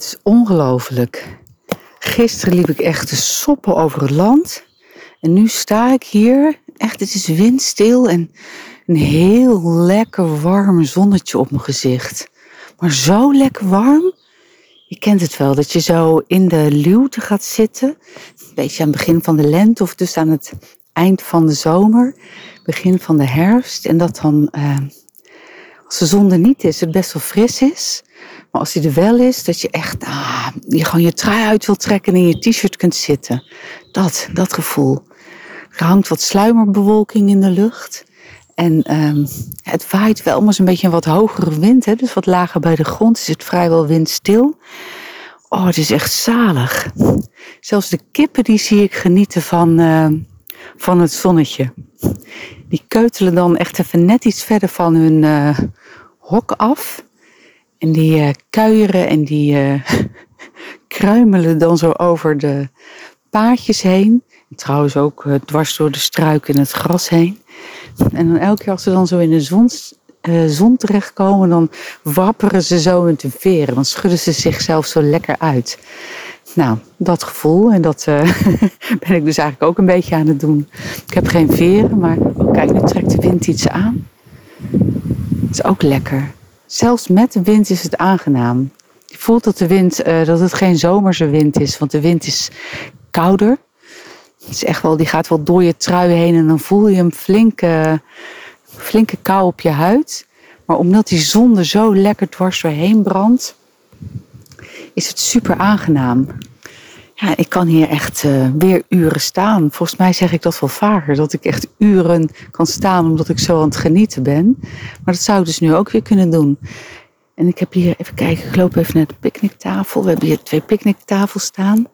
Het is ongelooflijk. Gisteren liep ik echt te soppen over het land. En nu sta ik hier. Echt, het is windstil en een heel lekker warm zonnetje op mijn gezicht. Maar zo lekker warm. Je kent het wel, dat je zo in de luwte gaat zitten. Een beetje aan het begin van de lente of dus aan het eind van de zomer. Begin van de herfst. En dat dan, eh, als de zon er niet is, het best wel fris is. Maar als die er wel is, dat je echt ah, je gewoon je trui uit wilt trekken en in je t-shirt kunt zitten. Dat, dat gevoel. Er hangt wat sluimerbewolking in de lucht. En um, het waait wel, maar een beetje een wat hogere wind. Hè? Dus wat lager bij de grond is het vrijwel windstil. Oh, het is echt zalig. Zelfs de kippen die zie ik genieten van, uh, van het zonnetje. Die keutelen dan echt even net iets verder van hun uh, hok af. En die uh, kuieren en die uh, kruimelen dan zo over de paadjes heen. En trouwens ook dwars door de struiken en het gras heen. En dan elke keer als ze dan zo in de zon, zon terechtkomen, dan wapperen ze zo in de veren. Dan schudden ze zichzelf zo lekker uit. Nou, dat gevoel en dat ben ik dus eigenlijk ook een beetje aan het doen. Ik heb geen veren, maar oh, kijk, nu trekt de wind iets aan. Het is ook lekker. Zelfs met de wind is het aangenaam. Je voelt dat de wind, uh, dat het geen zomerse wind is, want de wind is kouder. Het is echt wel, die gaat wel door je trui heen en dan voel je een flinke, flinke kou op je huid. Maar omdat die zon er zo lekker dwars doorheen brandt, is het super aangenaam. Ja, ik kan hier echt uh, weer uren staan. Volgens mij zeg ik dat wel vaker, dat ik echt uren kan staan omdat ik zo aan het genieten ben. Maar dat zou ik dus nu ook weer kunnen doen. En ik heb hier, even kijken, ik loop even naar de picknicktafel. We hebben hier twee picknicktafels staan.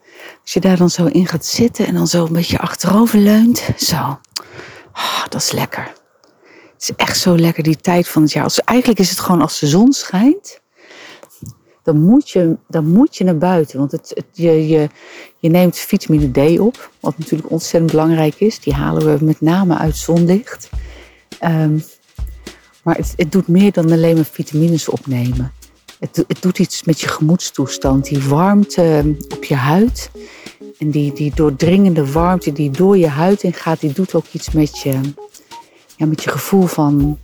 Als je daar dan zo in gaat zitten en dan zo een beetje achterover leunt. Zo, oh, dat is lekker. Het is echt zo lekker die tijd van het jaar. Eigenlijk is het gewoon als de zon schijnt dan moet je, dan moet je naar buiten. Want het, je, je, je neemt vitamine D op, wat natuurlijk ontzettend belangrijk is. Die halen we met name uit zonlicht. Um, maar het, het, doet meer dan alleen maar vitamines opnemen. Het, het doet iets met je gemoedstoestand. Die warmte op je huid. En die, die doordringende warmte die door je huid in gaat, die doet ook iets met je, ja, met je gevoel van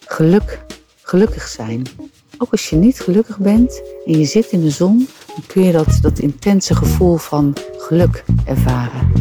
geluk, gelukkig zijn. Ook als je niet gelukkig bent en je zit in de zon, dan kun je dat, dat intense gevoel van geluk ervaren.